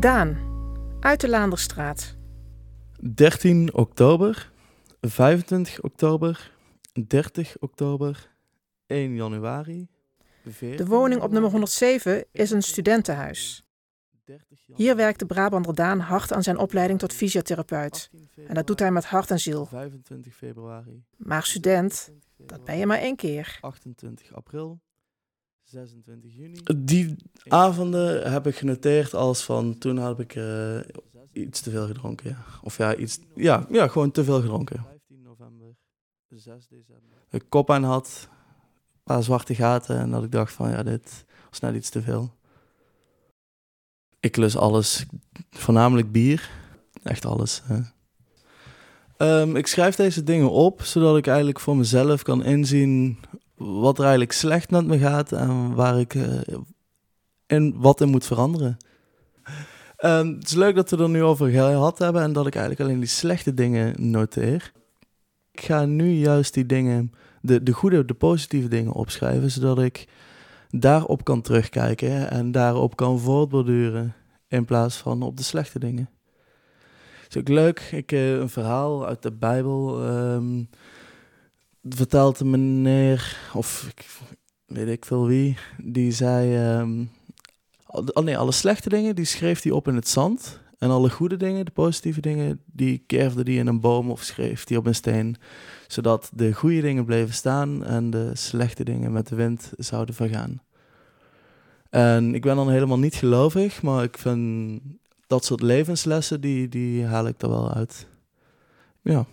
Daan, uit de Laanderstraat. 13 oktober, 25 oktober, 30 oktober, 1 januari. De woning op nummer 107 is een studentenhuis. Hier werkt de Brabander Daan hard aan zijn opleiding tot fysiotherapeut. En dat doet hij met hart en ziel. 25 februari. Maar student, dat ben je maar één keer. 28 april. 26 juni. Die avonden heb ik genoteerd als van toen had ik uh, iets te veel gedronken. Ja. Of ja, iets, ja, ja, gewoon te veel gedronken. 15 november, 6 december. Ik kop aan had, een paar zwarte gaten en dat ik dacht van ja, dit was net iets te veel. Ik lus alles, voornamelijk bier, echt alles. Hè. Um, ik schrijf deze dingen op, zodat ik eigenlijk voor mezelf kan inzien wat er eigenlijk slecht met me gaat en waar ik uh, in, wat in moet veranderen. Um, het is leuk dat we er nu over gehad hebben en dat ik eigenlijk alleen die slechte dingen noteer. Ik ga nu juist die dingen, de, de goede, de positieve dingen opschrijven, zodat ik daarop kan terugkijken en daarop kan voortborduren in plaats van op de slechte dingen. Het is ook leuk, ik, uh, een verhaal uit de Bijbel. Um, vertelt een meneer, of ik, weet ik veel wie, die zei... Um, oh nee, alle slechte dingen, die schreef hij op in het zand. En alle goede dingen, de positieve dingen, die kerfde die in een boom of schreef die op een steen. Zodat de goede dingen bleven staan en de slechte dingen met de wind zouden vergaan. En ik ben dan helemaal niet gelovig, maar ik vind dat soort levenslessen, die, die haal ik er wel uit. Ja.